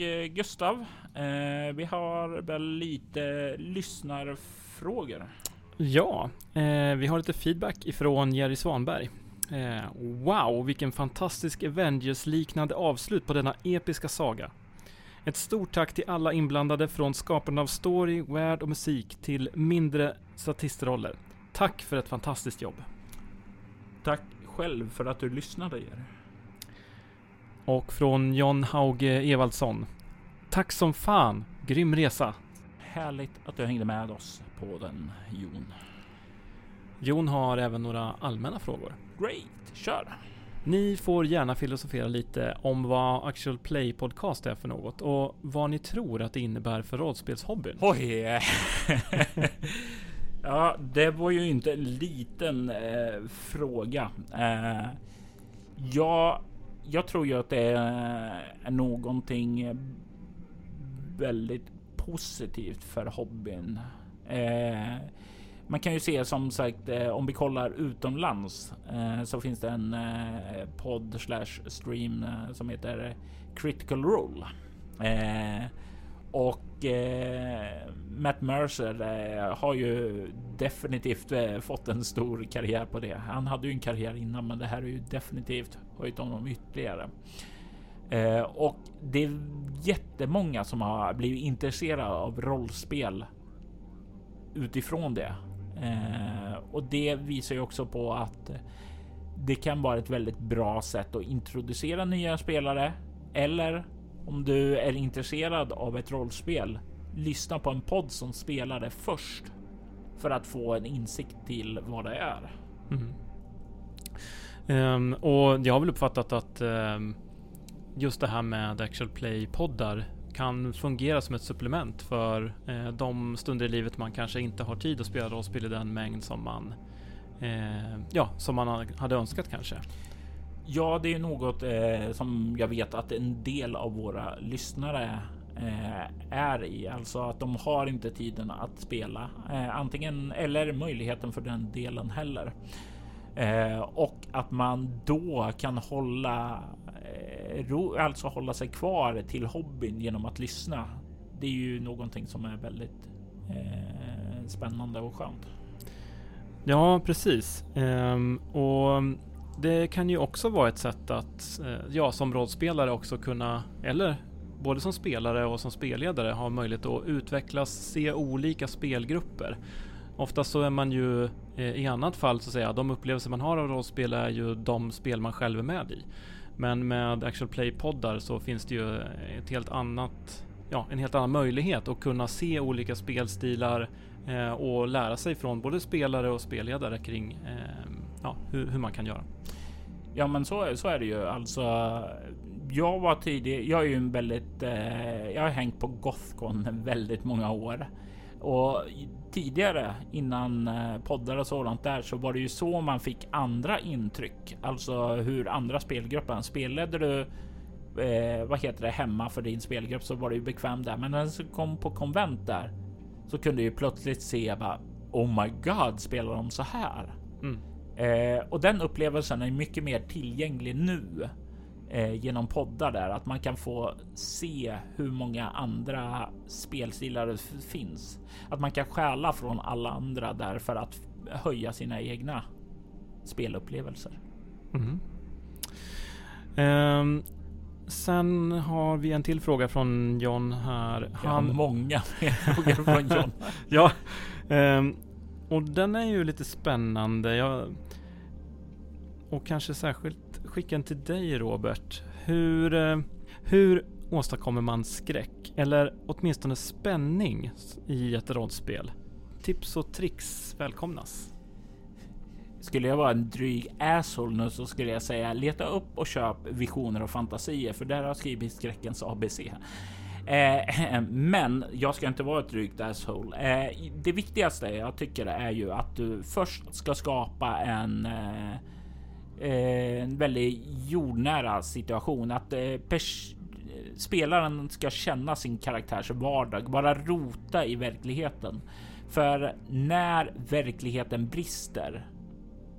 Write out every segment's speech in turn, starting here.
eh, Gustav. Eh, vi har väl lite lyssnarfrågor. Ja, eh, vi har lite feedback ifrån Jerry Svanberg. Wow, vilken fantastisk Avengers-liknande avslut på denna episka saga. Ett stort tack till alla inblandade från skapande av story, värld och musik till mindre statistroller. Tack för ett fantastiskt jobb. Tack själv för att du lyssnade Jerry. Och från John Hauge Evaldsson. Tack som fan! Grym resa! Härligt att du hängde med oss på den Jon. Jon har även några allmänna frågor. Great, kör! Ni får gärna filosofera lite om vad Actual Play Podcast är för något och vad ni tror att det innebär för rollspelshobbyn. Oj! ja, det var ju inte en liten eh, fråga. Eh, ja, jag tror ju att det är någonting väldigt positivt för hobbyn. Eh, man kan ju se som sagt eh, om vi kollar utomlands eh, så finns det en eh, podd slash stream eh, som heter Critical Role. Eh, och eh, Matt Mercer eh, har ju definitivt eh, fått en stor karriär på det. Han hade ju en karriär innan, men det här är ju definitivt höjt honom ytterligare. Eh, och det är jättemånga som har blivit intresserade av rollspel utifrån det. Eh, och det visar ju också på att det kan vara ett väldigt bra sätt att introducera nya spelare eller om du är intresserad av ett rollspel, lyssna på en podd som spelar det först för att få en insikt till vad det är. Mm. Um, och jag har väl uppfattat att um, just det här med actual play poddar kan fungera som ett supplement för eh, de stunder i livet man kanske inte har tid att spela rollspel i den mängd som man eh, ja, som man hade önskat kanske. Ja, det är något eh, som jag vet att en del av våra lyssnare eh, är i, alltså att de har inte tiden att spela eh, antingen eller möjligheten för den delen heller. Eh, och att man då kan hålla eh, ro, alltså hålla sig kvar till hobbyn genom att lyssna. Det är ju någonting som är väldigt eh, spännande och skönt. Ja, precis. Ehm, och det kan ju också vara ett sätt att, eh, ja, som rollspelare också kunna, eller både som spelare och som spelledare, ha möjlighet att utvecklas, se olika spelgrupper. Oftast så är man ju eh, i annat fall så att säga, de upplevelser man har av rollspel är ju de spel man själv är med i. Men med Actual Play-poddar så finns det ju ett helt annat, ja, en helt annan möjlighet att kunna se olika spelstilar eh, och lära sig från både spelare och spelledare kring eh, ja, hur, hur, man kan göra. Ja, men så, så är det ju. Alltså, jag var tidig. Jag är ju en väldigt. Eh, jag har hängt på Gothcon väldigt många år och tidigare innan eh, poddar och sådant där så var det ju så man fick andra intryck, alltså hur andra spelgrupper spelade du. Eh, vad heter det hemma för din spelgrupp så var det ju bekvämt där, men när du kom på konvent där så kunde ju plötsligt se bara Oh my god, spelar de så här? Mm. Eh, och den upplevelsen är mycket mer tillgänglig nu eh, genom poddar där att man kan få se hur många andra spelstilar det finns. Att man kan stjäla från alla andra där för att höja sina egna spelupplevelser. Mm. Um, sen har vi en till fråga från John här. Han... har många frågor från John. ja, um, och den är ju lite spännande. Jag... Och kanske särskilt skicka till dig Robert. Hur, eh, hur åstadkommer man skräck? Eller åtminstone spänning i ett rollspel? Tips och tricks välkomnas. Skulle jag vara en dryg asshole nu så skulle jag säga leta upp och köp visioner och fantasier för där har jag skrivit skräckens ABC. Eh, men jag ska inte vara ett drygt asshole. Eh, det viktigaste jag tycker är ju att du först ska skapa en eh, Eh, en väldigt jordnära situation. Att eh, spelaren ska känna sin karaktärs vardag, bara rota i verkligheten. För när verkligheten brister,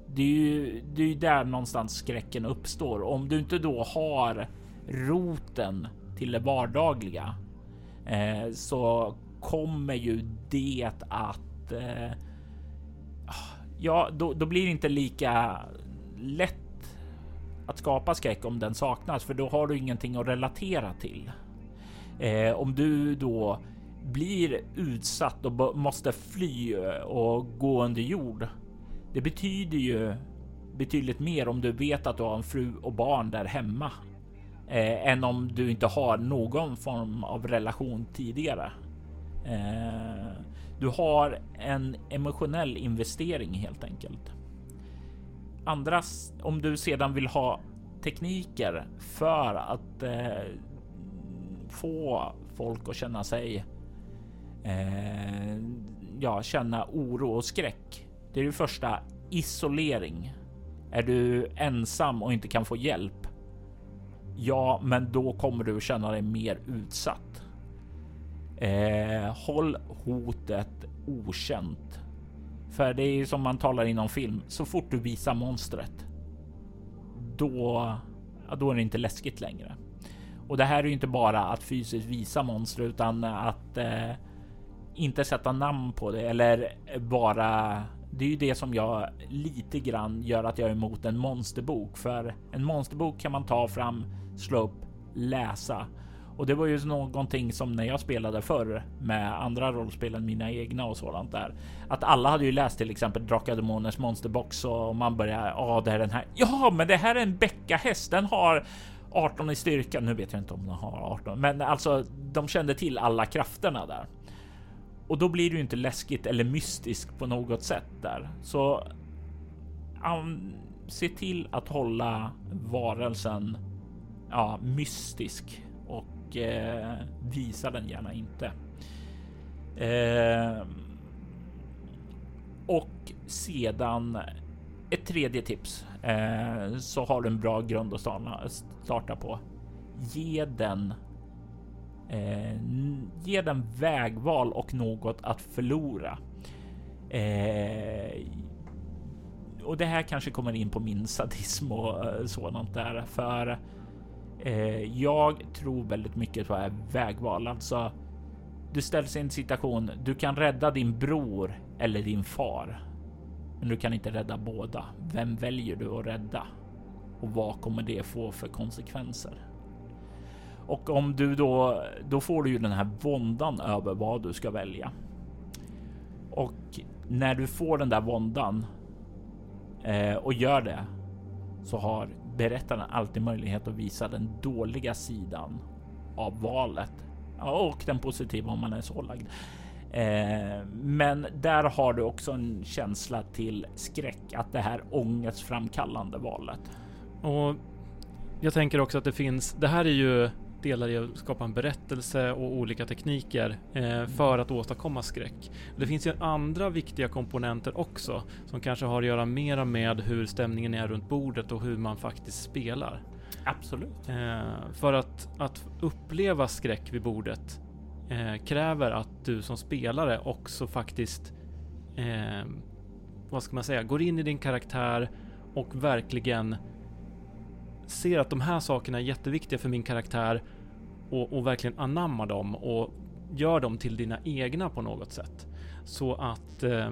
det är ju det är där någonstans skräcken uppstår. Om du inte då har roten till det vardagliga eh, så kommer ju det att eh, ja, då, då blir det inte lika lätt att skapa skräck om den saknas, för då har du ingenting att relatera till. Eh, om du då blir utsatt och måste fly och gå under jord. Det betyder ju betydligt mer om du vet att du har en fru och barn där hemma eh, än om du inte har någon form av relation tidigare. Eh, du har en emotionell investering helt enkelt. Andras, om du sedan vill ha tekniker för att eh, få folk att känna sig eh, ja, känna oro och skräck. Det är det första isolering. Är du ensam och inte kan få hjälp? Ja, men då kommer du känna dig mer utsatt. Eh, håll hotet okänt. För det är ju som man talar inom film. Så fort du visar monstret. Då, ja, då är det inte läskigt längre. Och det här är ju inte bara att fysiskt visa monster utan att eh, inte sätta namn på det eller bara det är ju det som jag lite grann gör att jag är emot en monsterbok. För en monsterbok kan man ta fram, slå upp, läsa. Och det var ju någonting som när jag spelade förr med andra rollspel än mina egna och sådant där. Att alla hade ju läst till exempel Drakar Demoners monsterbox och man börjar, ja det är den här. Ja, men det här är en bäckahäst. Den har 18 i styrka. Nu vet jag inte om den har 18, men alltså de kände till alla krafterna där. Och då blir det ju inte läskigt eller mystiskt på något sätt där. Så um, se till att hålla varelsen ja, mystisk och eh, visa den gärna inte. Eh, och sedan ett tredje tips eh, så har du en bra grund att starta på. Ge den Eh, ge den vägval och något att förlora. Eh, och det här kanske kommer in på min sadism och eh, sådant där, för eh, jag tror väldigt mycket på vägval. Alltså, du ställs i en situation. Du kan rädda din bror eller din far, men du kan inte rädda båda. Vem väljer du att rädda? Och vad kommer det få för konsekvenser? Och om du då, då får du ju den här våndan över vad du ska välja. Och när du får den där våndan eh, och gör det så har berättaren alltid möjlighet att visa den dåliga sidan av valet och den positiva om man är så lagd. Eh, men där har du också en känsla till skräck, att det här ångestframkallande valet. Och jag tänker också att det finns, det här är ju delar i att skapa en berättelse och olika tekniker eh, för att åstadkomma skräck. Det finns ju andra viktiga komponenter också som kanske har att göra mera med hur stämningen är runt bordet och hur man faktiskt spelar. Absolut. Eh, för att, att uppleva skräck vid bordet eh, kräver att du som spelare också faktiskt eh, vad ska man säga, går in i din karaktär och verkligen ser att de här sakerna är jätteviktiga för min karaktär och, och verkligen anammar dem och gör dem till dina egna på något sätt. Så att, eh,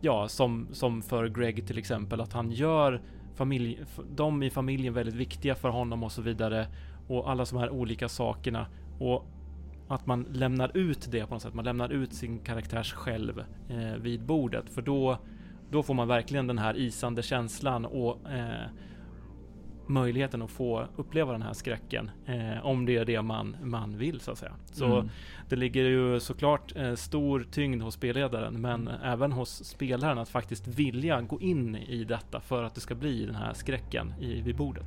ja, som, som för Greg till exempel, att han gör familj, de i familjen väldigt viktiga för honom och så vidare. Och alla de här olika sakerna. Och att man lämnar ut det på något sätt. Man lämnar ut sin karaktärs själv eh, vid bordet. För då, då får man verkligen den här isande känslan och eh, möjligheten att få uppleva den här skräcken. Eh, om det är det man, man vill så att säga. Så mm. det ligger ju såklart eh, stor tyngd hos spelledaren men även hos spelaren att faktiskt vilja gå in i detta för att det ska bli den här skräcken i, vid bordet.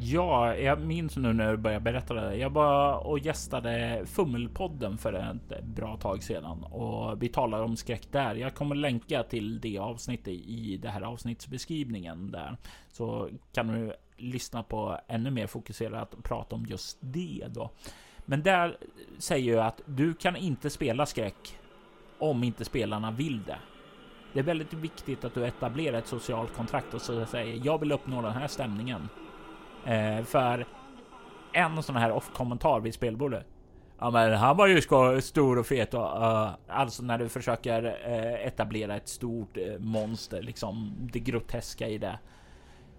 Ja, jag minns nu när du började berätta det. Jag var och gästade Fummelpodden för ett bra tag sedan och vi talade om skräck där. Jag kommer länka till det avsnittet i det här avsnittsbeskrivningen där så kan du lyssna på ännu mer fokuserat prat prata om just det då. Men där säger jag att du kan inte spela skräck om inte spelarna vill det. Det är väldigt viktigt att du etablerar ett socialt kontrakt och så säger jag vill uppnå den här stämningen. Eh, för en sån här off-kommentar vid spelbordet. Ja men han var ju stor och fet och uh, alltså när du försöker uh, etablera ett stort uh, monster, liksom det groteska i det.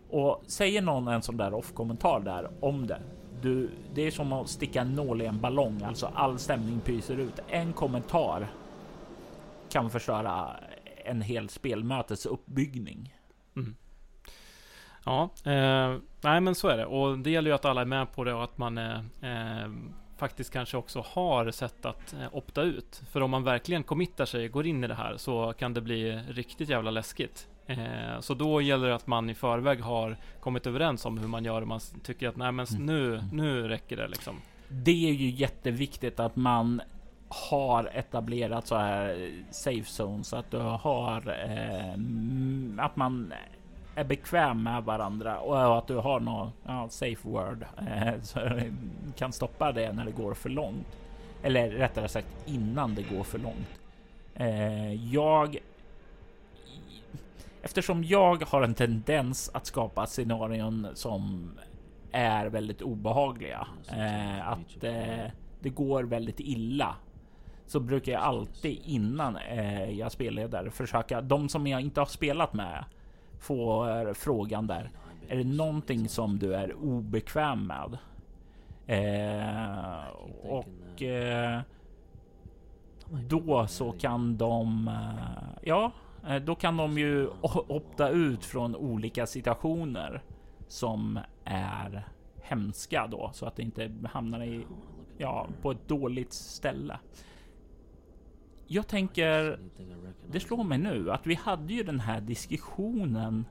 Och säger någon en sån där off-kommentar där om det. Du, det är som att sticka en nål i en ballong, alltså all stämning pyser ut. En kommentar kan förstöra en hel spelmötes uppbyggning. Mm. Ja, eh, nej men så är det och det gäller ju att alla är med på det och att man eh, eh faktiskt kanske också har sett att eh, opta ut. För om man verkligen committar sig, går in i det här, så kan det bli riktigt jävla läskigt. Eh, så då gäller det att man i förväg har kommit överens om hur man gör. Man tycker att nej, men mm. nu, nu räcker det liksom. Det är ju jätteviktigt att man har etablerat så här safe zones, att du har eh, att man är bekväm med varandra och att du har något ja, safe word eh, så kan stoppa det när det går för långt. Eller rättare sagt innan det går för långt. Eh, jag Eftersom jag har en tendens att skapa scenarion som är väldigt obehagliga. Eh, att eh, det går väldigt illa. Så brukar jag alltid innan eh, jag spelleder försöka, de som jag inte har spelat med, får frågan där. Är det någonting som du är obekväm med? Eh, och eh, då så kan de, eh, ja, Eh, då kan de ju opta ut från olika situationer som är hemska då så att det inte hamnar i, ja, på ett dåligt ställe. Jag tänker, det slår mig nu att vi hade ju den här diskussionen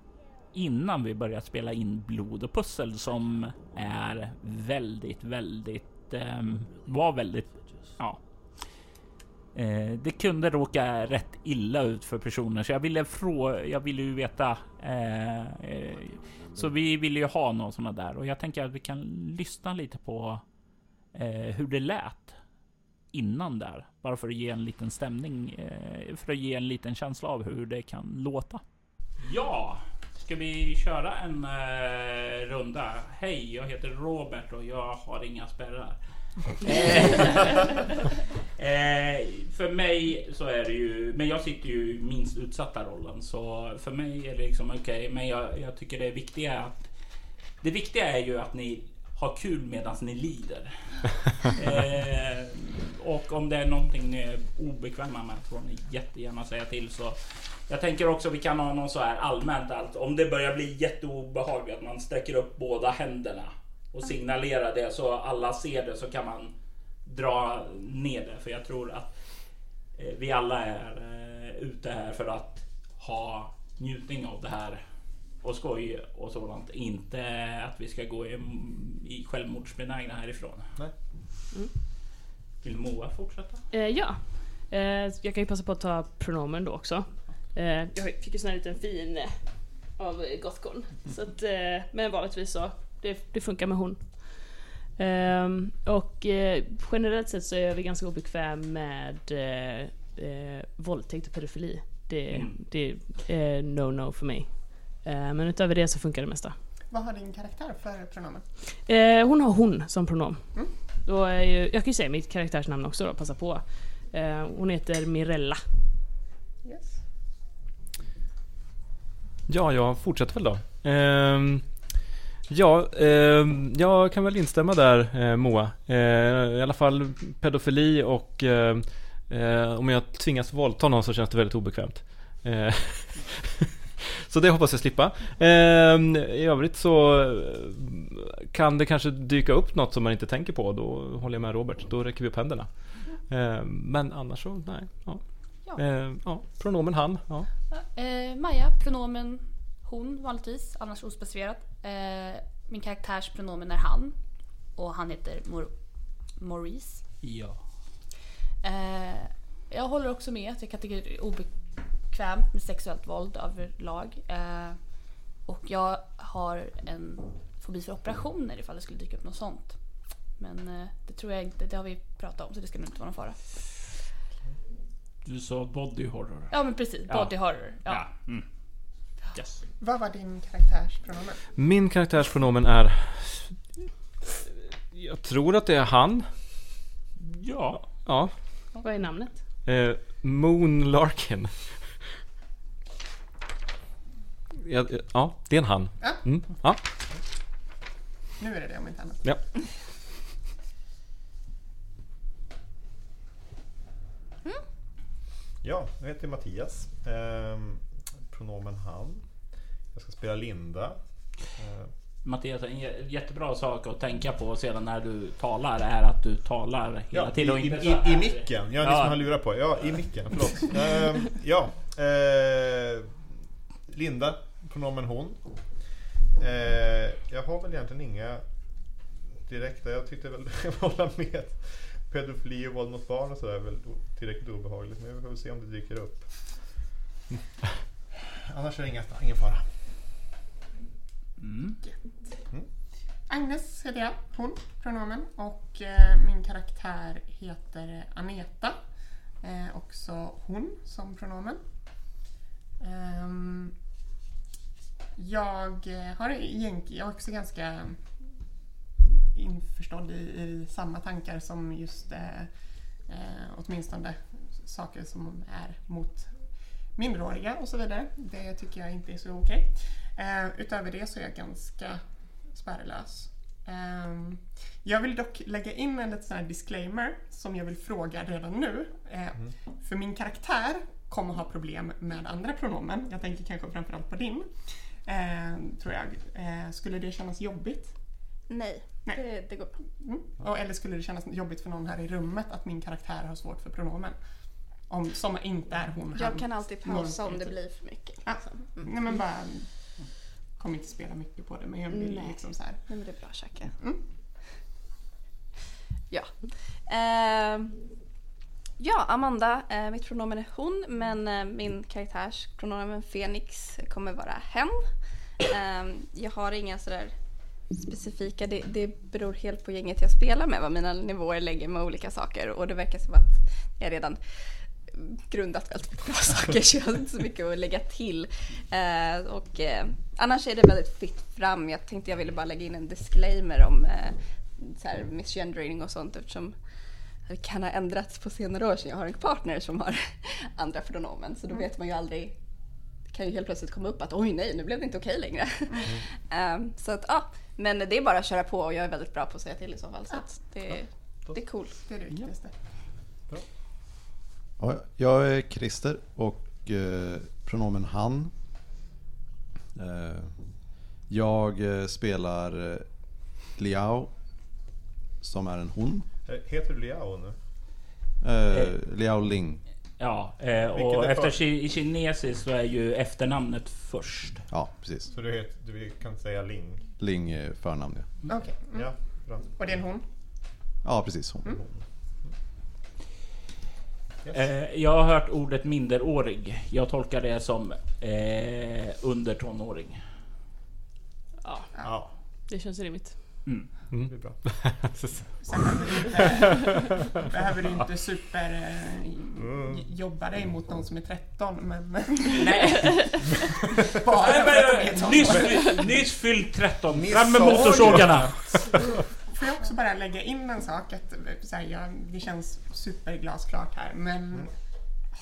innan vi började spela in blod och pussel som är väldigt, väldigt, eh, var väldigt, ja. Eh, det kunde råka rätt illa ut för personer så jag ville fråga, jag ville ju veta. Eh, eh, så vi ville ju ha någon sådana där och jag tänker att vi kan lyssna lite på eh, hur det lät innan där. Bara för att ge en liten stämning, eh, för att ge en liten känsla av hur det kan låta. Ja, ska vi köra en eh, runda? Hej, jag heter Robert och jag har inga spärrar. eh, för mig så är det ju, men jag sitter ju i minst utsatta rollen så för mig är det liksom okej, okay, men jag, jag tycker det viktiga att det viktiga är ju att ni ha kul medan ni lider. eh, och om det är någonting ni är obekväma med får ni jättegärna säga till. Så jag tänker också vi kan ha någon så här allmänt allt. Om det börjar bli jätteobehagligt att man sträcker upp båda händerna och signalerar det så alla ser det så kan man dra ner det. För jag tror att eh, vi alla är eh, ute här för att ha njutning av det här och skoj och sådant. Inte att vi ska gå i, i självmordsbenägna härifrån. Nej. Mm. Vill Moa fortsätta? Eh, ja, eh, jag kan ju passa på att ta pronomen då också. Eh, jag fick ju sån här liten fin eh, av Gothcon. Mm. Så att, eh, men vanligtvis så, det, det funkar med hon. Um, och uh, generellt sett så är jag väl ganska obekväm med uh, uh, våldtäkt och pedofili. Det, mm. det är no-no för mig. Eh, men utöver det så funkar det mesta. Vad har din karaktär för pronomen? Eh, hon har hon som pronom. Mm. Då är ju, jag kan ju säga mitt karaktärsnamn också då, passa på. Eh, hon heter Mirella. Yes. Ja, jag fortsätter väl då. Eh, ja, eh, jag kan väl instämma där eh, Moa. Eh, I alla fall pedofili och om jag tvingas våldta någon så känns det väldigt obekvämt. Så det hoppas jag slippa. Ehm, I övrigt så eh, kan det kanske dyka upp något som man inte tänker på. Då håller jag med Robert. Då räcker vi upp händerna. Ehm, men annars så, nej. Ja. Ja. Ehm, ja. Pronomen han. Ja. Eh, Maja, pronomen hon vanligtvis, annars ospecificerat. Eh, min karaktärs pronomen är han. Och han heter Mor Maurice. Ja. Eh, jag håller också med att jag tycka det är obekvämt med sexuellt våld överlag. Eh, och jag har en fobi för operationer ifall det skulle dyka upp något sånt. Men eh, det tror jag inte, det har vi pratat om så det ska nog inte vara någon fara. Du sa body horror? Ja men precis, ja. body horror. Ja. ja. Mm. Yes. Vad var din karaktärspronomen? Min karaktärspronomen är Jag tror att det är han. Ja, Ja. Vad är namnet? Eh, Moon Larkin. Ja, eh, ja, det är en han. Ja. Mm, ja. Nu är det det om inte annat. ja. Ja, jag heter Mattias. Ehm, pronomen han. Jag ska spela Linda. Ehm, Mattias, en jä- jättebra sak att tänka på sedan när du talar är att du talar hela ja, i, tiden och i, inte i, här. I micken. Ja, ni Ja. som har lurat på. Ja, i micken. Förlåt. Ehm, ja. eh, Linda, pronomen hon. Eh, jag har väl egentligen inga direkta. Jag tyckte väl hålla med. Pedofili och våld mot barn och sådär är väl tillräckligt obehagligt. Men vi får väl se om det dyker upp. Annars är det inga, ingen fara. Mm. Agnes heter jag, hon, pronomen. Och eh, min karaktär heter Aneta. Eh, också hon som pronomen. Ehm, jag har egentligen, jag är också ganska införstådd i, i samma tankar som just eh, eh, åtminstone saker som är mot minderåriga och så vidare. Det tycker jag inte är så okej. Eh, utöver det så är jag ganska spärrlös. Ehm, jag vill dock lägga in en liten disclaimer som jag vill fråga redan nu. Eh, För min karaktär kommer ha problem med andra pronomen. Jag tänker kanske framförallt på din. Eh, tror jag. Eh, skulle det kännas jobbigt? Nej, Nej. Det, det går bra. Mm. Och, eller skulle det kännas jobbigt för någon här i rummet att min karaktär har svårt för pronomen? Om, som inte är hon, han. Jag kan alltid pausa om det blir för mycket. Liksom. Mm. Nej men bara... Kommer inte spela mycket på det men jag vill Nej. liksom så här. Nej, men det är bra Shaka. Mm. Ja. Ehm, ja, Amanda. Eh, mitt pronomen är hon, men eh, min karaktärs pronomen Fenix kommer vara hen. Ehm, jag har inga sådär specifika, det, det beror helt på gänget jag spelar med vad mina nivåer lägger med olika saker och det verkar som att jag redan grundat väldigt mycket bra saker så jag har inte så mycket att lägga till. Eh, och eh, annars är det väldigt fritt fram. Jag tänkte jag ville bara lägga in en disclaimer om eh, så här misgendering och sånt eftersom det kan ha ändrats på senare år sedan jag har en partner som har andra pronomen så då vet man ju aldrig det kan ju helt plötsligt komma upp att oj nej nu blev det inte okej längre. Ehm, så att ja, men det är bara att köra på och jag är väldigt bra på att säga till i så fall så att det, det är cool. Det är det viktigaste. Ja, jag är Christer och eh, pronomen han. Eh, jag eh, spelar eh, Liao som är en hon. Heter du Liao nu? Eh, Liao Ling. Ja, eh, och efter för- i kinesiskt så är ju efternamnet först. Ja, precis. Så du, heter, du kan säga Ling? Ling är förnamn ja. Okej. Mm. Ja, bra. Och det är en hon? Ja, precis hon. Yes. Eh, jag har hört ordet minderårig. Jag tolkar det som eh, under tonåring. Ja, Ja, det känns rimligt. Mm. det blir bra. Sen behöver du inte, inte super eh, j- jobba dig mot någon som är 13 men Nej, bara är nyss, nyss fyllt 13. Ni Fram med motorsågarna! Får jag också bara lägga in en sak? Att, så här, jag, det känns superglasklart här men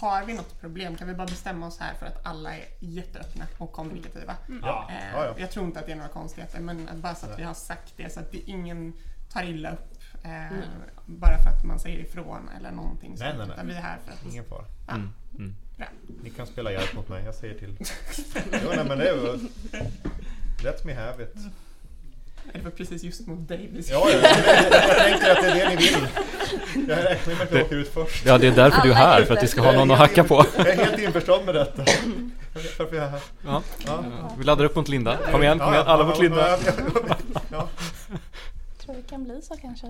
har vi något problem kan vi bara bestämma oss här för att alla är jätteöppna och kommunikativa. Ja. Eh, Ja, ja. Jag tror inte att det är några konstigheter men att bara så att vi har sagt det så att det ingen tar illa upp eh, bara för att man säger ifrån eller någonting Nej, nej, nej. Vi är här för att Ingen fara. Mm. Mm. Bra. Ni kan spela hjälp mot mig, jag säger till. Jo, nej, men det är väl... Let me have it. Det var precis just mot dig vi Ja, ja, jag, jag tänker att det är det ni vill. Jag räknar med att jag åker ut först. Ja, det är därför du är här, är för att vi ska ha någon att hacka på. Jag är helt införstådd med detta. Jag varför jag är här. Ja. Ja. Vi laddar upp mot Linda. Kom igen, kom igen. Alla mot Linda. Ja, ja, ja. Tror det kan bli så kanske.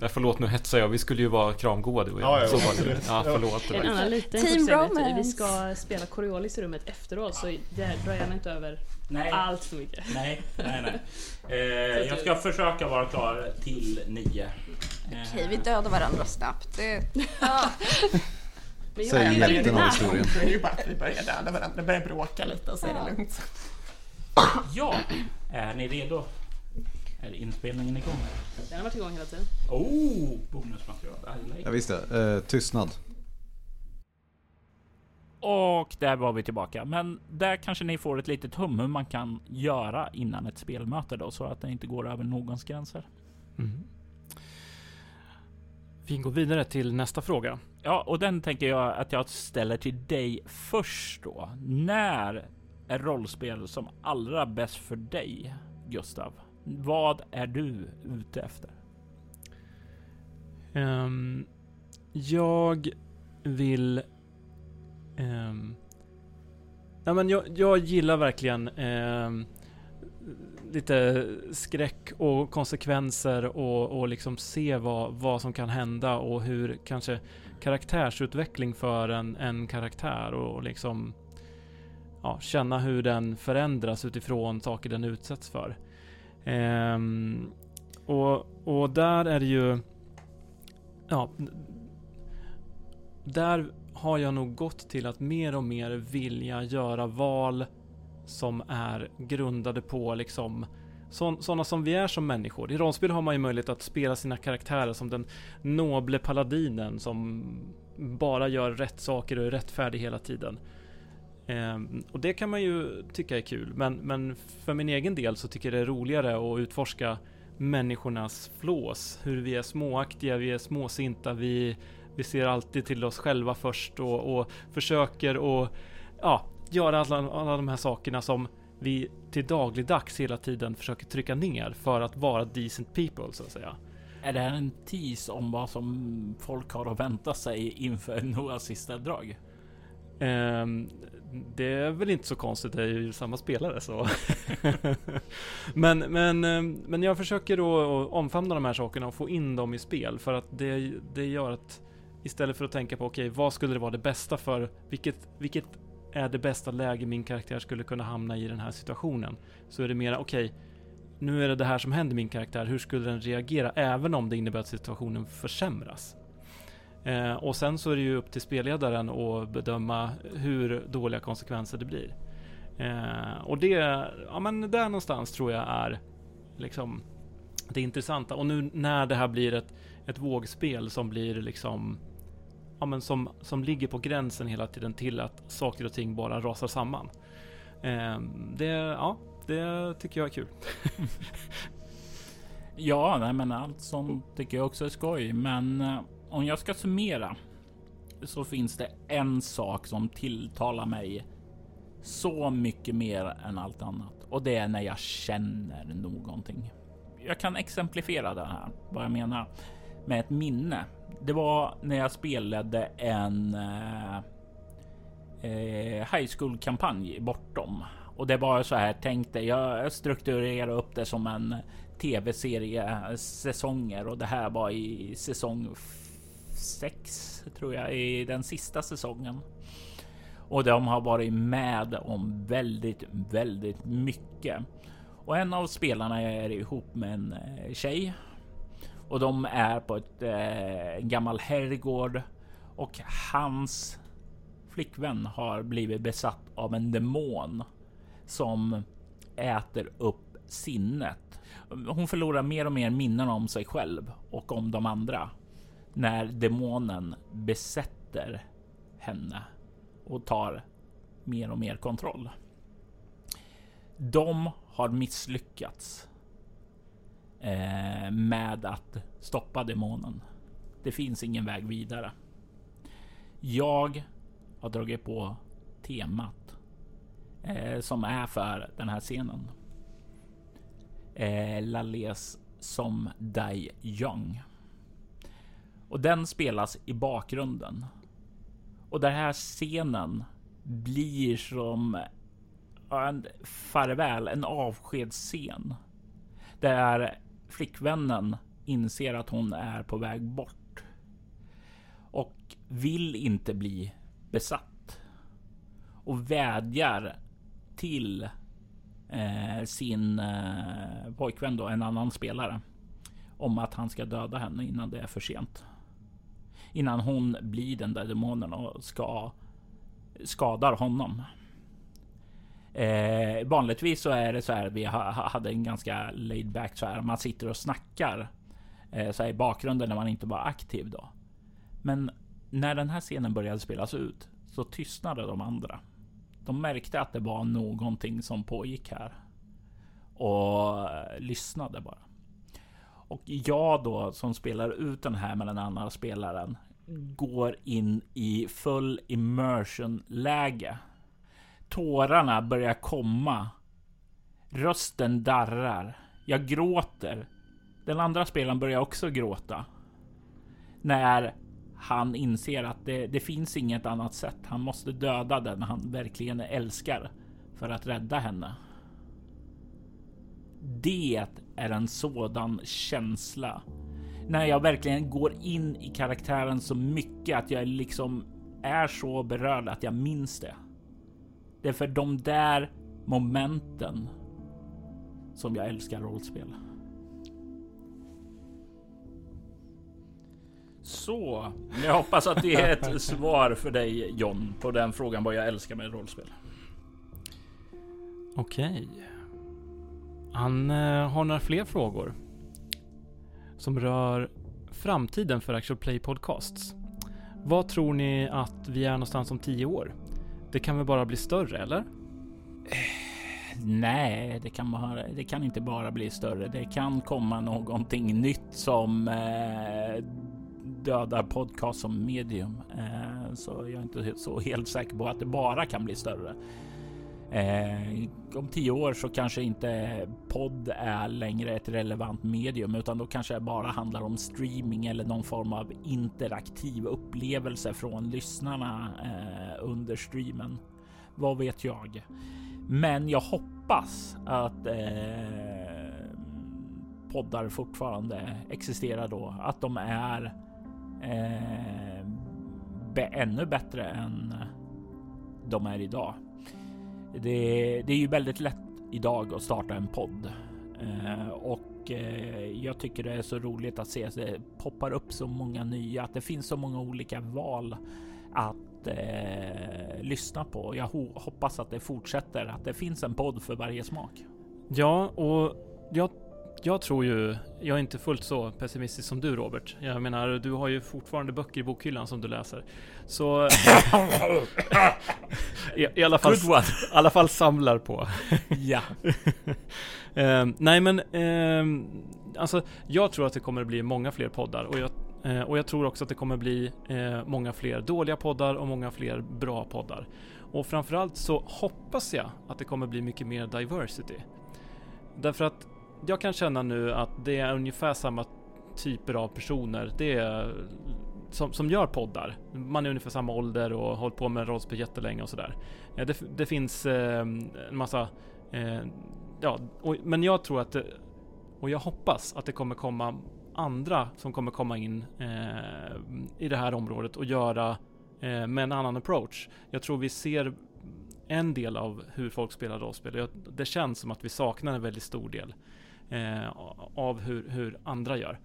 Ja, förlåt, nu hetsar jag. Vi skulle ju vara kramgoa du och jag. Ja, ja, Så var det. absolut. Ja, förlåt. Det En annan liten Team romance. Vi ska spela Coriolis i rummet efteråt så det drar gärna inte över Nej, allt för mycket. nej, nej. nej. Eh, jag ska försöka vara klar till nio. Eh, Okej, vi dödar varandra snabbt. Det, ja. Men jag Säg är hjälten av historien. Det är ju bara att vi börjar döda varandra, börjar bråka lite och så är det lugnt. Ja, är ni redo? Är inspelningen igång? Den har varit igång hela tiden. Oh! Bonusmaterial. I like Jag visste. Eh, tystnad. Och där var vi tillbaka. Men där kanske ni får ett litet hum hur man kan göra innan ett spelmöte då så att det inte går över någons gränser. Mm. Vi går vidare till nästa fråga. Ja, och den tänker jag att jag ställer till dig först då. När är rollspel som allra bäst för dig, Gustav? Vad är du ute efter? Um, jag vill... Um, ja, men jag, jag gillar verkligen um, lite skräck och konsekvenser och, och liksom se vad, vad som kan hända och hur kanske karaktärsutveckling för en, en karaktär och, och liksom ja, känna hur den förändras utifrån saker den utsätts för. Ehm, och, och där är det ju... Ja, där har jag nog gått till att mer och mer vilja göra val som är grundade på liksom sådana som vi är som människor. I rollspel har man ju möjlighet att spela sina karaktärer som den noble paladinen som bara gör rätt saker och är rättfärdig hela tiden. Ehm, och det kan man ju tycka är kul, men, men för min egen del så tycker jag det är roligare att utforska människornas flås. Hur vi är småaktiga, vi är småsinta, vi, vi ser alltid till oss själva först och, och försöker att ja, göra alla, alla de här sakerna som vi till dagligdags hela tiden försöker trycka ner för att vara decent people så att säga. Är det här en tease om vad som folk har att vänta sig inför några sista drag? Um, det är väl inte så konstigt, det är ju samma spelare så. men, men, eh, men jag försöker då omfamna de här sakerna och få in dem i spel för att det, det gör att istället för att tänka på okej, okay, vad skulle det vara det bästa för? Vilket, vilket är det bästa läge min karaktär skulle kunna hamna i den här situationen? Så är det mera okej, okay, nu är det det här som händer min karaktär. Hur skulle den reagera även om det innebär att situationen försämras? Eh, och sen så är det ju upp till spelledaren att bedöma hur dåliga konsekvenser det blir. Eh, och det, ja men där någonstans tror jag är liksom det intressanta. Och nu när det här blir ett, ett vågspel som blir liksom ja, men som, som ligger på gränsen hela tiden till att saker och ting bara rasar samman. Eh, det, ja, det tycker jag är kul. ja, nej, men allt sånt tycker jag också är skoj. Men eh, om jag ska summera så finns det en sak som tilltalar mig så mycket mer än allt annat och det är när jag känner någonting. Jag kan exemplifiera det här, vad jag menar med ett minne. Det var när jag spelade en eh, eh high school kampanj bortom och det var så här tänkte jag strukturerade upp det som en tv-serie eh, säsonger och det här var i säsong sex tror jag i den sista säsongen. Och de har varit med om väldigt, väldigt mycket. Och en av spelarna är ihop med en eh, tjej. Och de är på ett eh, gammal herrgård. Och hans flickvän har blivit besatt av en demon. Som äter upp sinnet. Hon förlorar mer och mer minnen om sig själv och om de andra när demonen besätter henne och tar mer och mer kontroll. De har misslyckats eh, med att stoppa demonen. Det finns ingen väg vidare. Jag har dragit på temat eh, som är för den här scenen. Eh, som Dai Young. Och den spelas i bakgrunden. Och den här scenen blir som en farväl, en avskedsscen. Där flickvännen inser att hon är på väg bort. Och vill inte bli besatt. Och vädjar till eh, sin eh, pojkvän då, en annan spelare. Om att han ska döda henne innan det är för sent innan hon blir den där demonen och ska skadar honom. Eh, vanligtvis så är det så här. Vi ha, hade en ganska laid back så här. Man sitter och snackar eh, så här i bakgrunden när man inte var aktiv då. Men när den här scenen började spelas ut så tystnade de andra. De märkte att det var någonting som pågick här och eh, lyssnade bara. Och jag då som spelar ut den här med den andra spelaren går in i full immersion läge. Tårarna börjar komma. Rösten darrar. Jag gråter. Den andra spelaren börjar också gråta. När han inser att det, det finns inget annat sätt. Han måste döda den han verkligen älskar för att rädda henne. Det är en sådan känsla. När jag verkligen går in i karaktären så mycket att jag liksom är så berörd att jag minns det. Det är för de där momenten som jag älskar rollspel. Så, jag hoppas att det är ett svar för dig John på den frågan vad jag älskar med rollspel. Okej. Han eh, har några fler frågor. Som rör framtiden för Actual Play Podcasts. Vad tror ni att vi är någonstans om tio år? Det kan väl bara bli större, eller? Nej, det kan, bara, det kan inte bara bli större. Det kan komma någonting nytt som eh, dödar podcast som medium. Eh, så jag är inte så helt säker på att det bara kan bli större. Eh, om tio år så kanske inte podd är längre ett relevant medium utan då kanske det bara handlar om streaming eller någon form av interaktiv upplevelse från lyssnarna eh, under streamen. Vad vet jag? Men jag hoppas att eh, poddar fortfarande existerar då, att de är eh, be ännu bättre än de är idag. Det, det är ju väldigt lätt idag att starta en podd eh, och eh, jag tycker det är så roligt att se att det poppar upp så många nya, att det finns så många olika val att eh, lyssna på. Jag hoppas att det fortsätter, att det finns en podd för varje smak. Ja, och jag, jag tror ju, jag är inte fullt så pessimistisk som du Robert. Jag menar, du har ju fortfarande böcker i bokhyllan som du läser. Så... I, i alla, fall, Good one. i alla fall samlar på. Ja, Ehm, nej men, ehm, alltså jag tror att det kommer bli många fler poddar och jag, eh, och jag tror också att det kommer bli eh, många fler dåliga poddar och många fler bra poddar. Och framförallt så hoppas jag att det kommer bli mycket mer diversity. Därför att jag kan känna nu att det är ungefär samma typer av personer det är, som, som gör poddar. Man är ungefär samma ålder och har hållit på med rollspel jättelänge och sådär. Det, det finns eh, en massa eh, ja, och, men jag tror att och jag hoppas att det kommer komma andra som kommer komma in eh, i det här området och göra eh, med en annan approach. Jag tror vi ser en del av hur folk spelar rollspel. Det känns som att vi saknar en väldigt stor del eh, av hur, hur andra gör.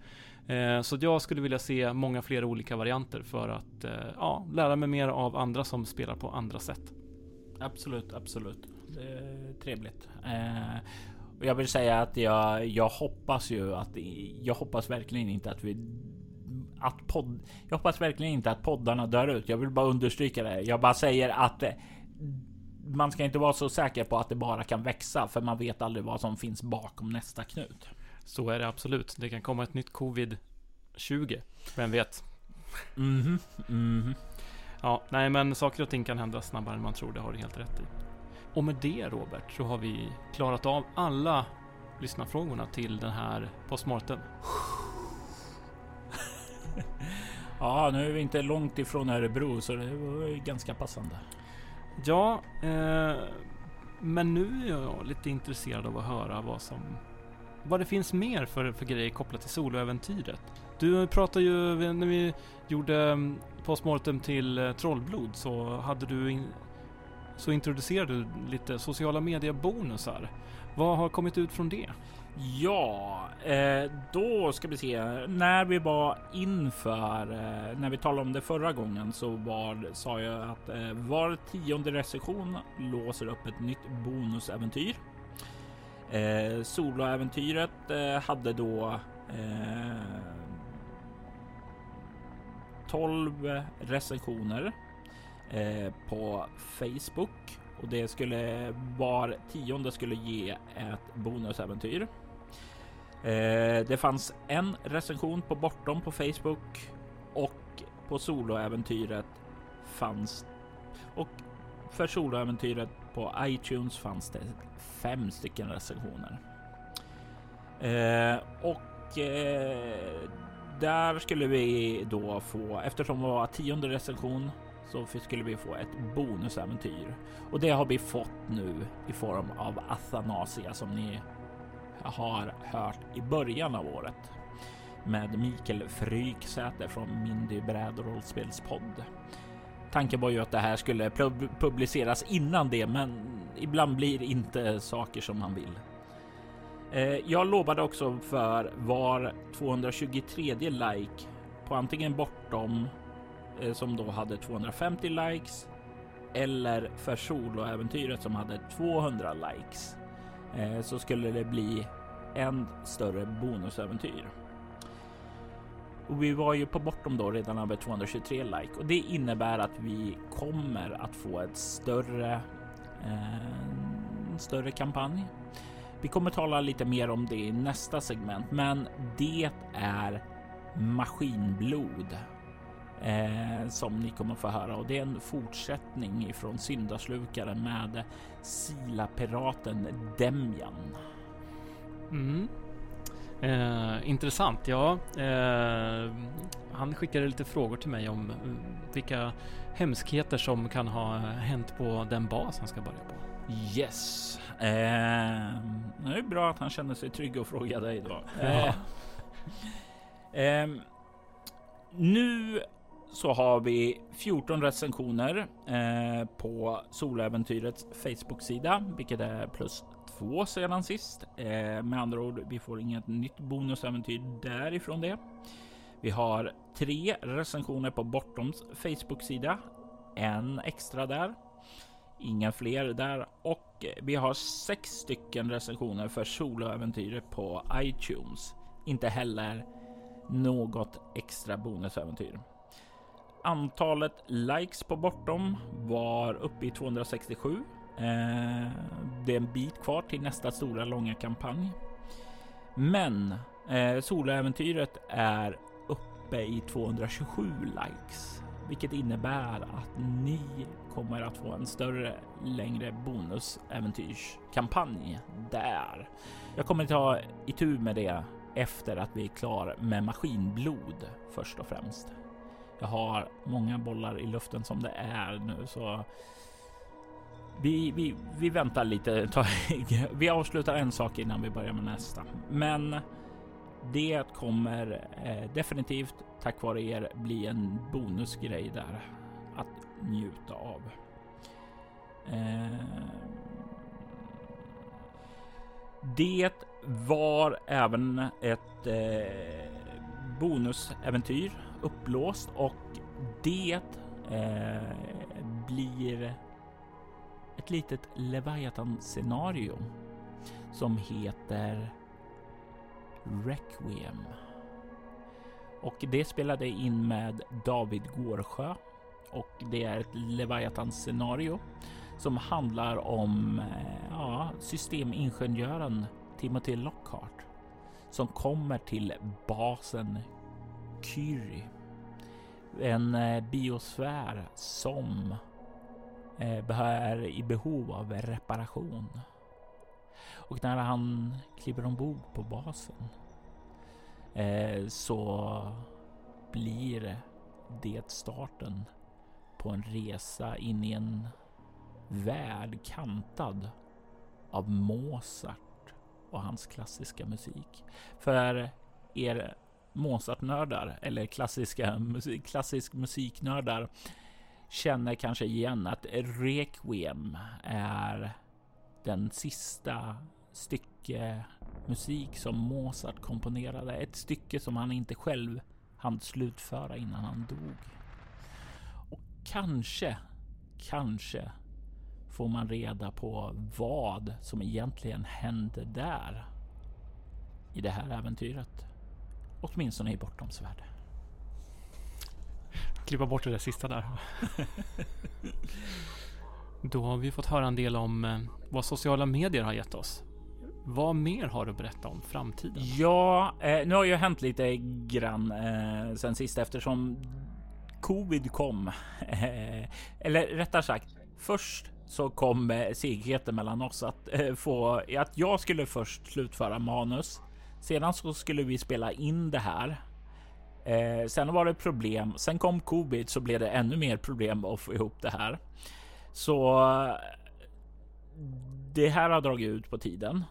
Eh, så jag skulle vilja se många fler olika varianter för att eh, ja, lära mig mer av andra som spelar på andra sätt. absolut, absolut. Det är trevligt. Eh, och jag vill säga att jag, jag hoppas ju att jag hoppas verkligen inte att vi att podd. Jag hoppas verkligen inte att poddarna dör ut. Jag vill bara understryka det. Jag bara säger att man ska inte vara så säker på att det bara kan växa, för man vet aldrig vad som finns bakom nästa knut. Så är det absolut. Det kan komma ett nytt covid-20. Vem vet? Mhm, mhm. Ja, nej men saker och ting kan hända snabbare än man tror. Det har du helt rätt i. Och med det Robert så har vi klarat av alla lyssnarfrågorna till den här postmortem. Ja, nu är vi inte långt ifrån Örebro, så det var ju ganska passande. Ja, eh, men nu är jag lite intresserad av att höra vad som vad det finns mer för, för grejer kopplat till soloäventyret. Du pratade ju när vi gjorde mm, postmortem till eh, Trollblod så hade du in, så introducerade du lite sociala mediebonusar. Vad har kommit ut från det? Ja, eh, då ska vi se. När vi var inför, eh, när vi talade om det förra gången så var, sa jag att eh, var tionde recension låser upp ett nytt bonusäventyr. Soloäventyret hade då 12 recensioner på Facebook och det skulle var tionde skulle ge ett bonusäventyr. Eh, det fanns en recension på Bortom på Facebook och på soloäventyret fanns och för soloäventyret på iTunes fanns det fem stycken recensioner. Eh, och eh, där skulle vi då få, eftersom det var tionde recension, så skulle vi få ett bonusäventyr. Och det har vi fått nu i form av Athanasia som ni har hört i början av året med Mikael Fryksäter från Mindy brädrollspelspodd. Tanken var ju att det här skulle publiceras innan det, men ibland blir inte saker som man vill. Eh, jag lovade också för var 223 like på antingen bortom Eh, som då hade 250 likes eller för soloäventyret som hade 200 likes eh, så skulle det bli en större bonusäventyr. Och vi var ju på bortom då redan över 223 like och det innebär att vi kommer att få ett större, en större kampanj. Vi kommer tala lite mer om det i nästa segment, men det är maskinblod eh, som ni kommer få höra och det är en fortsättning ifrån syndaslukaren med Sila-piraten Demjan. Mm. Eh, intressant. Ja, eh, han skickade lite frågor till mig om mm, vilka hemskheter som kan ha hänt på den bas han ska börja på. Yes. Eh, det är bra att han känner sig trygg och fråga dig då. Ja. Eh, nu så har vi 14 recensioner eh, på Soläventyrets Facebook-sida, vilket är plus två sedan sist. Eh, med andra ord, vi får inget nytt bonusäventyr därifrån det. Vi har tre recensioner på Bortoms Facebook-sida, en extra där, inga fler där och vi har sex stycken recensioner för soloäventyret på iTunes. Inte heller något extra bonusäventyr. Antalet likes på Bortom var uppe i 267 Eh, det är en bit kvar till nästa stora långa kampanj. Men eh, Soläventyret är uppe i 227 likes, vilket innebär att ni kommer att få en större, längre bonusäventyrskampanj där. Jag kommer ta itu med det efter att vi är klar med maskinblod först och främst. Jag har många bollar i luften som det är nu, så vi, vi, vi väntar lite. Vi avslutar en sak innan vi börjar med nästa. Men det kommer eh, definitivt tack vare er bli en bonusgrej där att njuta av. Eh, det var även ett eh, bonusäventyr Uppblåst och det eh, blir ett litet Leviathan-scenario som heter Requiem. Och det spelade in med David Gårdsjö och det är ett Leviathan-scenario som handlar om eh, ja, systemingenjören Timothy Lockhart som kommer till basen Kyrie. En eh, biosfär som eh, är i behov av reparation. Och när han kliver ombord på basen eh, så blir det starten på en resa in i en värld kantad av Mozart och hans klassiska musik. För er Mozartnördar eller klassiska musik, klassisk musiknördar känner kanske igen att Requiem är den sista stycke musik som Mozart komponerade. Ett stycke som han inte själv hann slutföra innan han dog. Och kanske, kanske får man reda på vad som egentligen hände där i det här äventyret. Åtminstone i Bortoms värld. Klippa bort det där sista där. Då har vi fått höra en del om eh, vad sociala medier har gett oss. Vad mer har du att berätta om framtiden? Ja, eh, nu har ju hänt lite grann eh, sen sist eftersom covid kom. Eh, eller rättare sagt, först så kom eh, segheten mellan oss att eh, få att jag skulle först slutföra manus. Sedan så skulle vi spela in det här. Eh, sen var det problem. Sen kom covid så blev det ännu mer problem att få ihop det här. Så det här har dragit ut på tiden.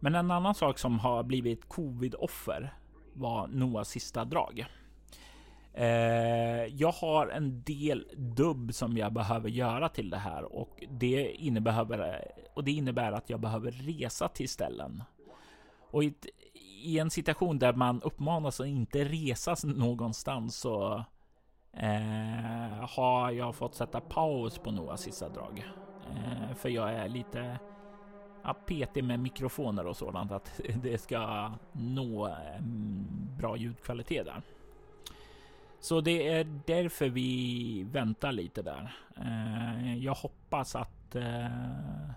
Men en annan sak som har blivit covid-offer var Noahs sista drag. Eh, jag har en del dubb som jag behöver göra till det här och det innebär, och det innebär att jag behöver resa till ställen. Och i, ett, i en situation där man uppmanas att inte resa någonstans så eh, har jag fått sätta paus på några sista drag. Eh, för jag är lite ja, petig med mikrofoner och sådant att det ska nå mm, bra ljudkvalitet där. Så det är därför vi väntar lite där. Eh, jag hoppas att eh,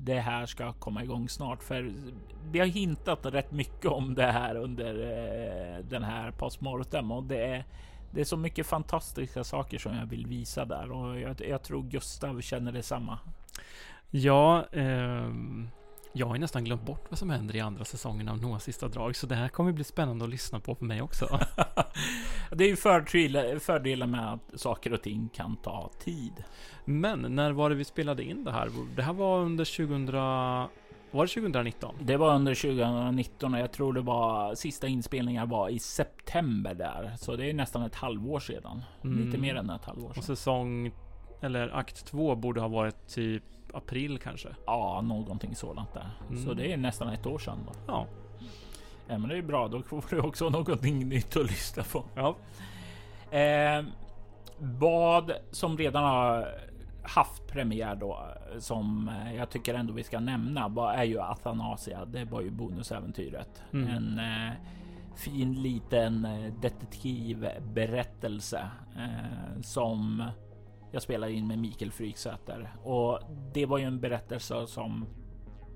det här ska komma igång snart, för vi har hintat rätt mycket om det här under eh, den här postmortem och det är det är så mycket fantastiska saker som jag vill visa där och jag, jag tror Gustav känner detsamma. Ja, eh, jag har ju nästan glömt bort vad som händer i andra säsongen av Noahs sista drag, så det här kommer bli spännande att lyssna på för mig också. det är ju fördelen fördel med att saker och ting kan ta tid. Men när var det vi spelade in det här? Det här var under 2000... Var det 2019? Det var under 2019 och jag tror det var sista inspelningar var i september där. Så det är nästan ett halvår sedan. Mm. Lite mer än ett halvår sedan. Och säsong eller akt två borde ha varit typ april kanske? Ja, någonting sådant där. Mm. Så det är nästan ett år sedan. Då. Ja. ja, men det är bra. Då får du också någonting nytt att lyssna på. Ja. Eh, vad som redan har haft premiär då som jag tycker ändå vi ska nämna vad är ju Athanasia. Det var ju bonusäventyret. Mm. En eh, fin liten eh, detektivberättelse eh, som jag spelade in med Mikael Fryksäter och det var ju en berättelse som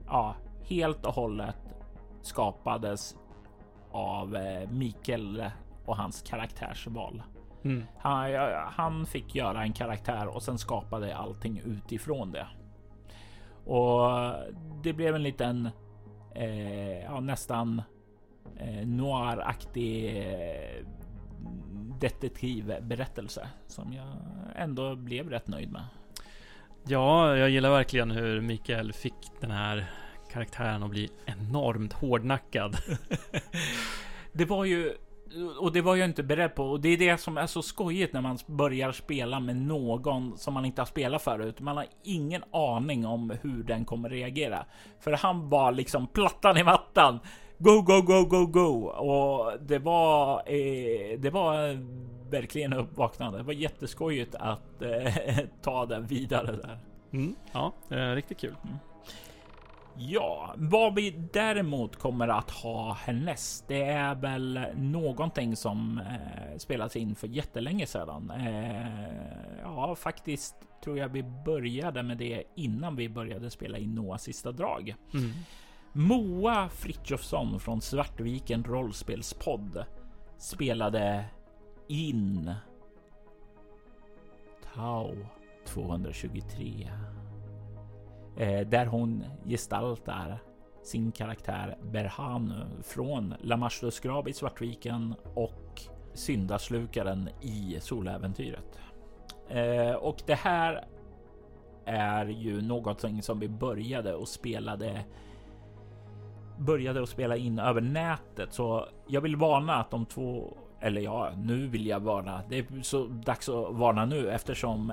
ja, helt och hållet skapades av eh, Mikael och hans karaktärsval. Mm. Han, han, fick göra en karaktär och sen skapade allting utifrån det. Och det blev en liten eh, ja, nästan eh, noiraktig eh, detektivberättelse som jag ändå blev rätt nöjd med. Ja, jag gillar verkligen hur Mikael fick den här karaktären att bli enormt hårdnackad. det var ju och det var jag inte beredd på och det är det som är så skojigt när man börjar spela med någon som man inte har spelat förut. Man har ingen aning om hur den kommer reagera, för han var liksom plattan i mattan. Go, go, go, go, go! Och det var, eh, det var verkligen uppvaknande. Det var jätteskojigt att eh, ta den vidare där. Mm, ja, eh, riktigt kul. Mm. Ja, vad vi däremot kommer att ha härnäst, det är väl någonting som eh, spelats in för jättelänge sedan. Eh, ja, faktiskt tror jag vi började med det innan vi började spela in Noahs sista drag. Mm. Moa Fritjofsson från Svartviken rollspelspodd spelade in Tau 223 eh, där hon gestaltar sin karaktär Berhanu från Lamashtus grav i Svartviken och syndaslukaren i soläventyret. Eh, och det här är ju någonting som vi började och spelade började att spela in över nätet, så jag vill varna att de två eller ja, nu vill jag varna. Det är så dags att varna nu eftersom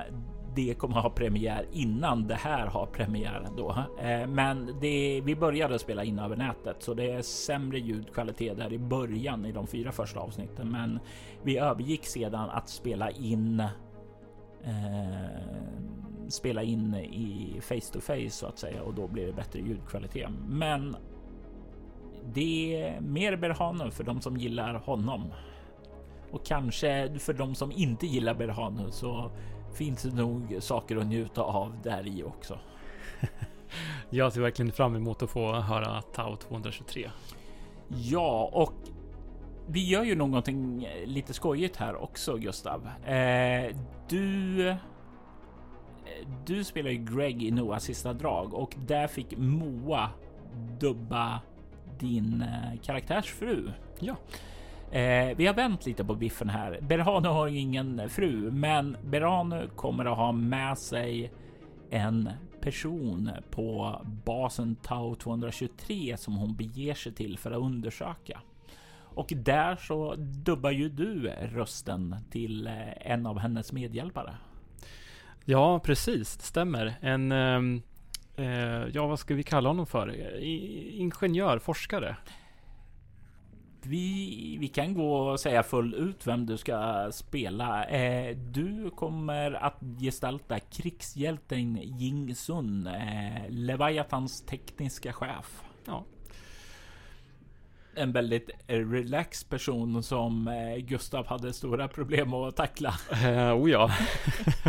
det kommer ha premiär innan det här har premiär då. Eh, men det, vi började spela in över nätet så det är sämre ljudkvalitet där i början i de fyra första avsnitten. Men vi övergick sedan att spela in eh, spela in i face to face så att säga och då blir det bättre ljudkvalitet. Men det är mer Berhanu för de som gillar honom. Och kanske för de som inte gillar Berhanu så finns det nog saker att njuta av där i också. Jag ser verkligen fram emot att få höra Tau 223. Ja, och vi gör ju någonting lite skojigt här också, Gustav. Eh, du du spelar ju Greg i Noahs sista drag och där fick Moa dubba din eh, karaktärsfru. Ja. Eh, vi har vänt lite på biffen här. Berhanu har ju ingen fru, men Berhanu kommer att ha med sig en person på basen Tau 223 som hon beger sig till för att undersöka. Och där så dubbar ju du rösten till eh, en av hennes medhjälpare. Ja, precis. Det stämmer. En, ehm, eh, ja vad ska vi kalla honom för? I, ingenjör, forskare. Vi, vi kan gå och säga full ut vem du ska spela. Eh, du kommer att gestalta krigshjälten Jing Sun, eh, Leviathans tekniska chef. Ja. En väldigt relaxed person som eh, Gustav hade stora problem att tackla. Uh, oh ja.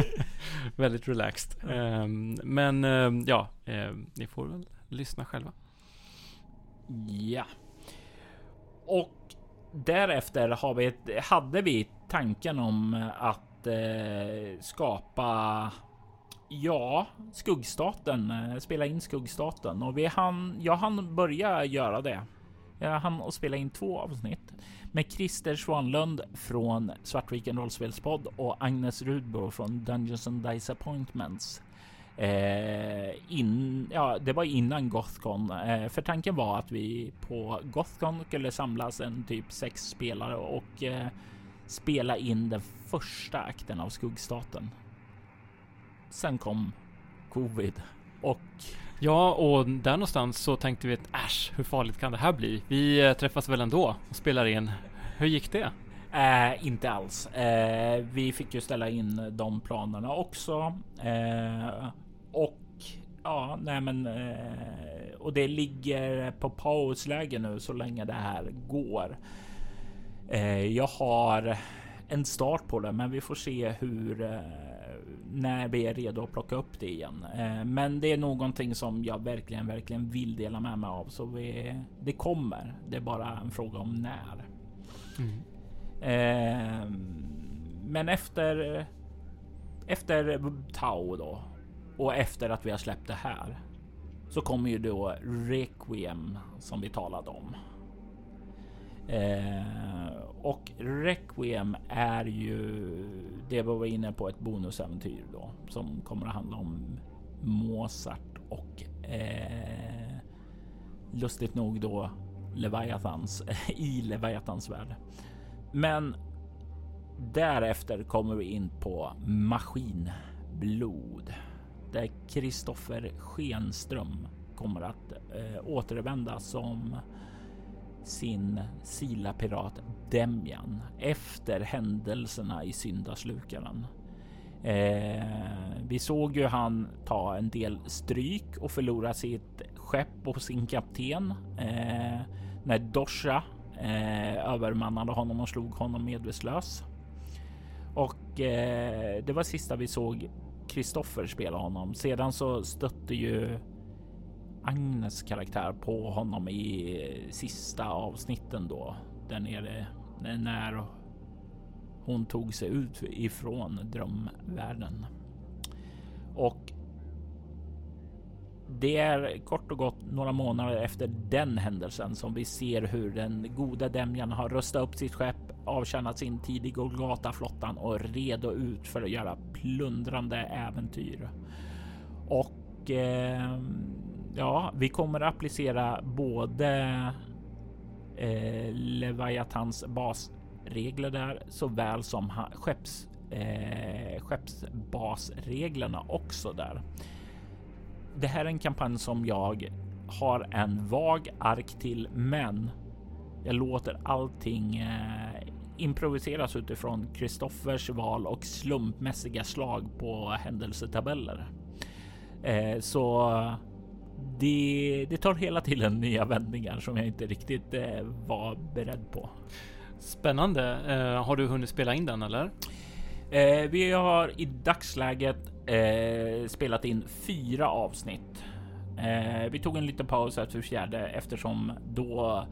väldigt relaxed. Um, men um, ja, um, ni får väl lyssna själva. Ja. Och därefter har vi ett, hade vi tanken om att eh, skapa Ja, skuggstaten, eh, spela in skuggstaten och vi hann, jag hann börja göra det. Eh, Jag hann att spela in två avsnitt med Christer Svanlund från Svartviken rollspelspodd och Agnes Rudbo från Dungeons and Dice Appointments. Eh, in, ja, det var innan Gothcon, eh, för tanken var att vi på Gothcon skulle samlas en typ sex spelare och eh, spela in den första akten av Skuggstaten. Sen kom covid och Ja, och där någonstans så tänkte vi att äsch, hur farligt kan det här bli? Vi eh, träffas väl ändå och spelar in. Hur gick det? Äh, inte alls. Äh, vi fick ju ställa in de planerna också. Äh, och ja, nej men och det ligger på pausläge nu så länge det här går. Jag har en start på det, men vi får se hur när vi är redo att plocka upp det igen. Eh, men det är någonting som jag verkligen, verkligen vill dela med mig av, så vi, det kommer. Det är bara en fråga om när. Mm. Eh, men efter efter Tau då och efter att vi har släppt det här så kommer ju då Requiem som vi talade om. Eh, och Requiem är ju det vi var inne på ett bonusäventyr då som kommer att handla om Mozart och eh, lustigt nog då Leviathans i Leviathans värld. Men därefter kommer vi in på Maskinblod där Kristoffer Schenström kommer att eh, återvända som sin silapirat Demjan efter händelserna i syndaslukaren. Eh, vi såg ju han ta en del stryk och förlora sitt skepp och sin kapten eh, när Dosha eh, övermannade honom och slog honom medvetslös. Och eh, det var sista vi såg Kristoffer spela honom. Sedan så stötte ju Agnes karaktär på honom i sista avsnitten då där nere när hon tog sig ut ifrån drömvärlden. Och det är kort och gott några månader efter den händelsen som vi ser hur den goda Demjan har rustat upp sitt skepp, avtjänat sin tid i Golgata-flottan och är redo ut för att göra plundrande äventyr. Och eh, ja, vi kommer att applicera både eh, Leviathans basregler där såväl som skepps eh, skeppsbasreglerna också där. Det här är en kampanj som jag har en vag ark till, men jag låter allting eh, improviseras utifrån Kristoffers val och slumpmässiga slag på händelsetabeller. Eh, så det, det tar hela tiden nya vändningar som jag inte riktigt eh, var beredd på. Spännande. Eh, har du hunnit spela in den eller? Eh, vi har i dagsläget eh, spelat in fyra avsnitt. Eh, vi tog en liten paus efter fjärde eftersom då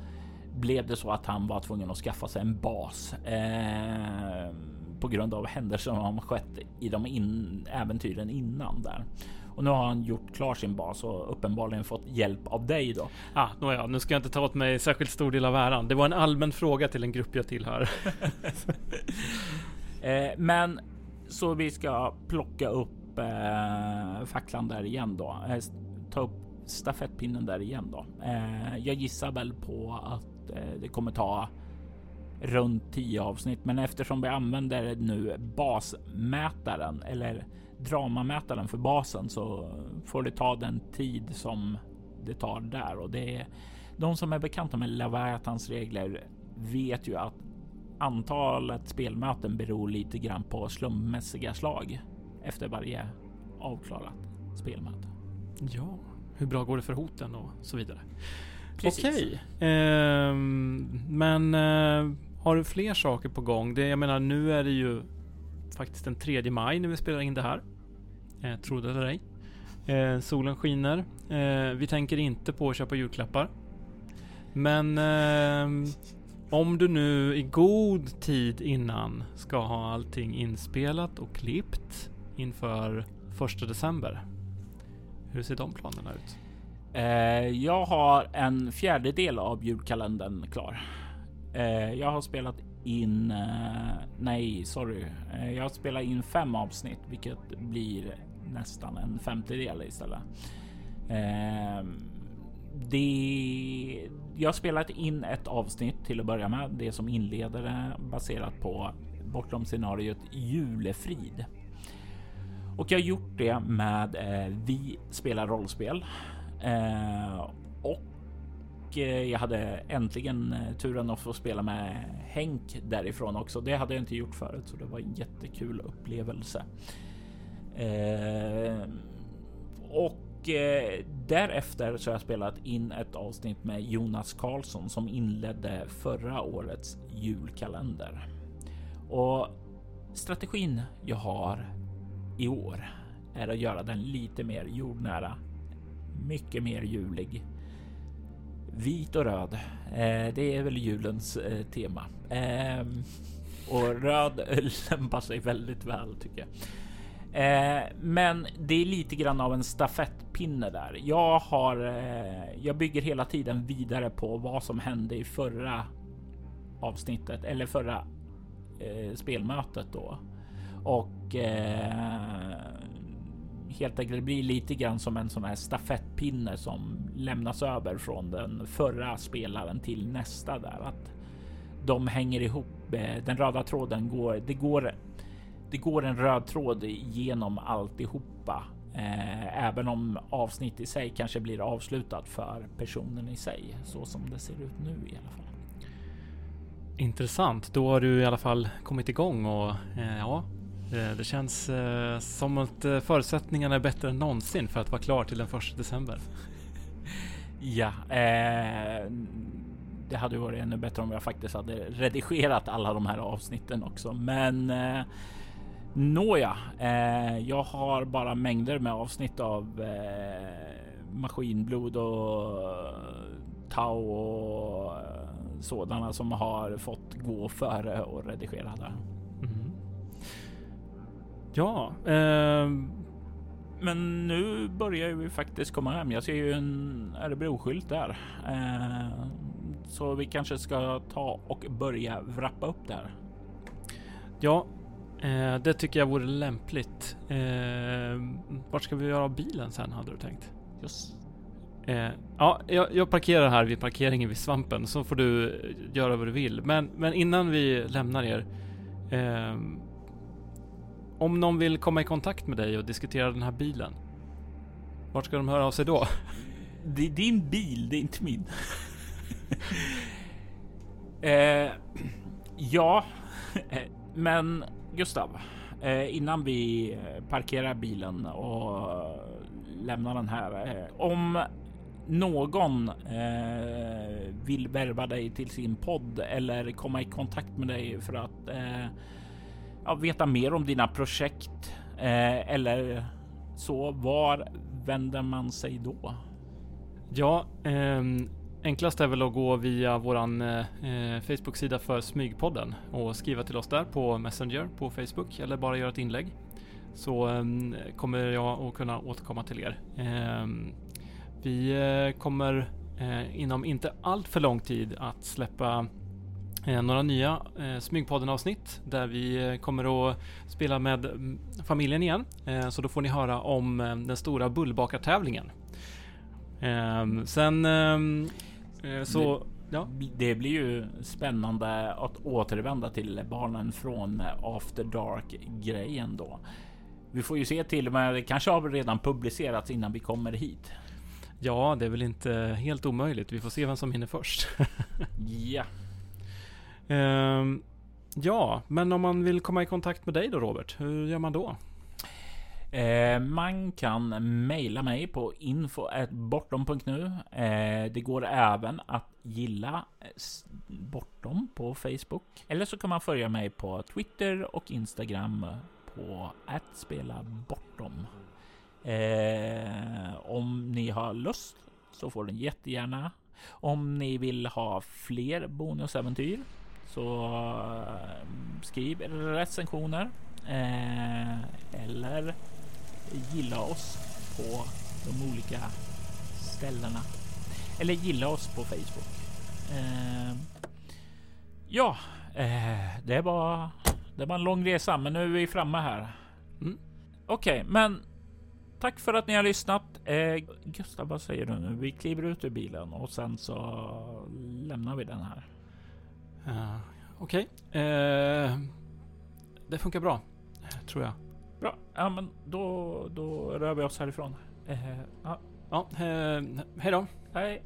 blev det så att han var tvungen att skaffa sig en bas eh, på grund av händelser som skett i de in äventyren innan där. Och nu har han gjort klar sin bas och uppenbarligen fått hjälp av dig då. Ah, nåja, nu ska jag inte ta åt mig särskilt stor del av äran. Det var en allmän fråga till en grupp jag tillhör. eh, men så vi ska plocka upp eh, facklan där igen då. Eh, ta upp stafettpinnen där igen då. Eh, jag gissar väl på att eh, det kommer ta runt 10 avsnitt, men eftersom vi använder nu basmätaren eller dramamätaren för basen så får det ta den tid som det tar där och det är de som är bekanta med Leviathans regler vet ju att antalet spelmöten beror lite grann på slumpmässiga slag efter varje avklarat spelmöte. Ja, hur bra går det för hoten och så vidare. Precis. Okej, ehm, men eh, har du fler saker på gång? Det, jag menar, nu är det ju faktiskt den 3 maj när vi spelar in det här. Eh, tro det eller ej. Eh, solen skiner. Eh, vi tänker inte på att köpa julklappar. Men eh, om du nu i god tid innan ska ha allting inspelat och klippt inför första december. Hur ser de planerna ut? Eh, jag har en fjärdedel av julkalendern klar. Eh, jag har spelat in, eh, nej sorry, eh, jag spelar in fem avsnitt, vilket blir nästan en femtedel istället. Eh, det, jag har spelat in ett avsnitt till att börja med, det som inleder det baserat på bortom scenariot julefrid. Och jag har gjort det med eh, Vi spelar rollspel. Eh, och och eh, jag hade äntligen eh, turen att få spela med Henk därifrån också. Det hade jag inte gjort förut, så det var en jättekul upplevelse. Eh, och därefter så har jag spelat in ett avsnitt med Jonas Karlsson som inledde förra årets julkalender. Och strategin jag har i år är att göra den lite mer jordnära. Mycket mer julig. Vit och röd. Eh, det är väl julens eh, tema. Eh, och röd lämpar sig väldigt väl tycker jag. Eh, men det är lite grann av en stafettpinne där. Jag har. Eh, jag bygger hela tiden vidare på vad som hände i förra avsnittet eller förra eh, spelmötet då och eh, helt enkelt blir lite grann som en sån här stafettpinne som lämnas över från den förra spelaren till nästa där att de hänger ihop. Eh, den röda tråden går. Det går. Det går en röd tråd genom alltihopa, eh, även om avsnitt i sig kanske blir avslutat för personen i sig så som det ser ut nu i alla fall. Intressant. Då har du i alla fall kommit igång och eh, ja, det, det känns eh, som att eh, förutsättningarna är bättre än någonsin för att vara klar till den första december. Ja, eh, det hade ju varit ännu bättre om jag faktiskt hade redigerat alla de här avsnitten också, men eh, nåja, eh, jag har bara mängder med avsnitt av eh, Maskinblod och Tau och eh, sådana som har fått gå före och redigera där. Ja, ehm, Men nu börjar vi faktiskt komma hem. Jag ser ju en Örebro-skylt där. Eh, så vi kanske ska ta och börja wrappa upp där. ja, eh, det tycker jag vore lämpligt. Eh, vart ska vi göra av bilen sen hade du tänkt? Just. Eh, ja, jag, jag parkerar här vid parkeringen vid svampen så får du eh, göra vad du vill. Men, men innan vi lämnar er. ehm, om någon vill komma i kontakt med dig och diskutera den här bilen. Vart ska de höra av sig då? Det är din bil, det är inte min. eh, ja, eh, men Gustav, eh, innan vi parkerar bilen och lämnar den här. Eh, om någon eh, vill värva dig till sin podd eller komma i kontakt med dig för att eh, ja, veta mer om dina projekt eh, eller så, var vänder man sig då? Ja, eh, enklast är väl att gå via våran eh, eh, Facebook-sida för Smygpodden och skriva till oss där på Messenger på Facebook eller bara göra ett inlägg. Så eh, kommer jag att kunna återkomma till er. Ehm, vi eh, kommer eh, inom inte allt för lång tid att släppa några nya Smygpodden avsnitt där vi kommer att spela med mm, familjen igen. Så då får ni höra om den stora bullbakartävlingen. Ehm, sen ehm, så... Ja. Det blir ju spännande att återvända till barnen från After Dark grejen då. Vi får ju se till och med, det kanske har redan publicerats innan vi kommer hit. Ja, det är väl inte helt omöjligt. Vi får se vem som hinner först. ja. Um, ja, men om man vill komma i kontakt med dig då Robert, hur gör man då? Eh, man kan mejla mig på info.bortom.nu. Eh, det går även att gilla Bortom på Facebook. Eller så kan man följa mig på Twitter och Instagram på att spela bortom. Eh, om ni har lust så får ni jättegärna. Om ni vill ha fler bonusäventyr så eh, skriv recensioner eh, eller gilla oss på de olika ställena. Eller gilla oss på Facebook. Eh, ja, det var det var en lång resa, men nu är vi framme här. Mm. Okej, okay, men Tack för att ni har lyssnat. Eh, Gustav, vad säger du nu? Vi kliver ut ur bilen och sen så lämnar vi den här. Uh, Okej. Okay. Uh, det funkar bra, tror jag. Bra. Ja, men då, då rör vi oss härifrån. Uh, ja, ja hej då. Hej.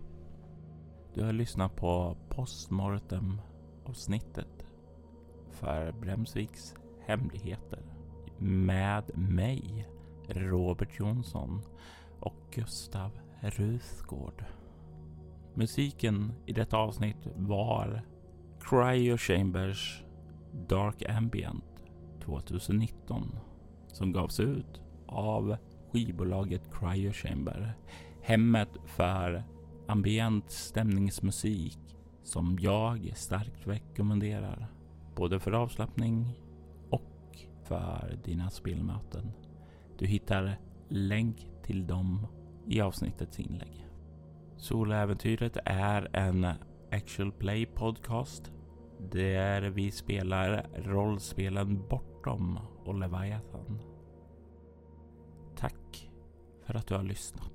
Du har lyssnat på postmortem avsnittet för Bremsviks hemligheter med mig Robert Jonsson och Gustav Ruthgård. Musiken i detta avsnitt var Cryo Chambers Dark Ambient 2019 som gavs ut av skivbolaget Cryo Chamber. Hemmet för ambient stämningsmusik som jag starkt rekommenderar. Både för avslappning och för dina spelmöten. Du hittar länk till dem i avsnittets inlägg. Soläventyret är en actual play podcast där vi spelar rollspelen Bortom och Leviathan. Tack för att du har lyssnat.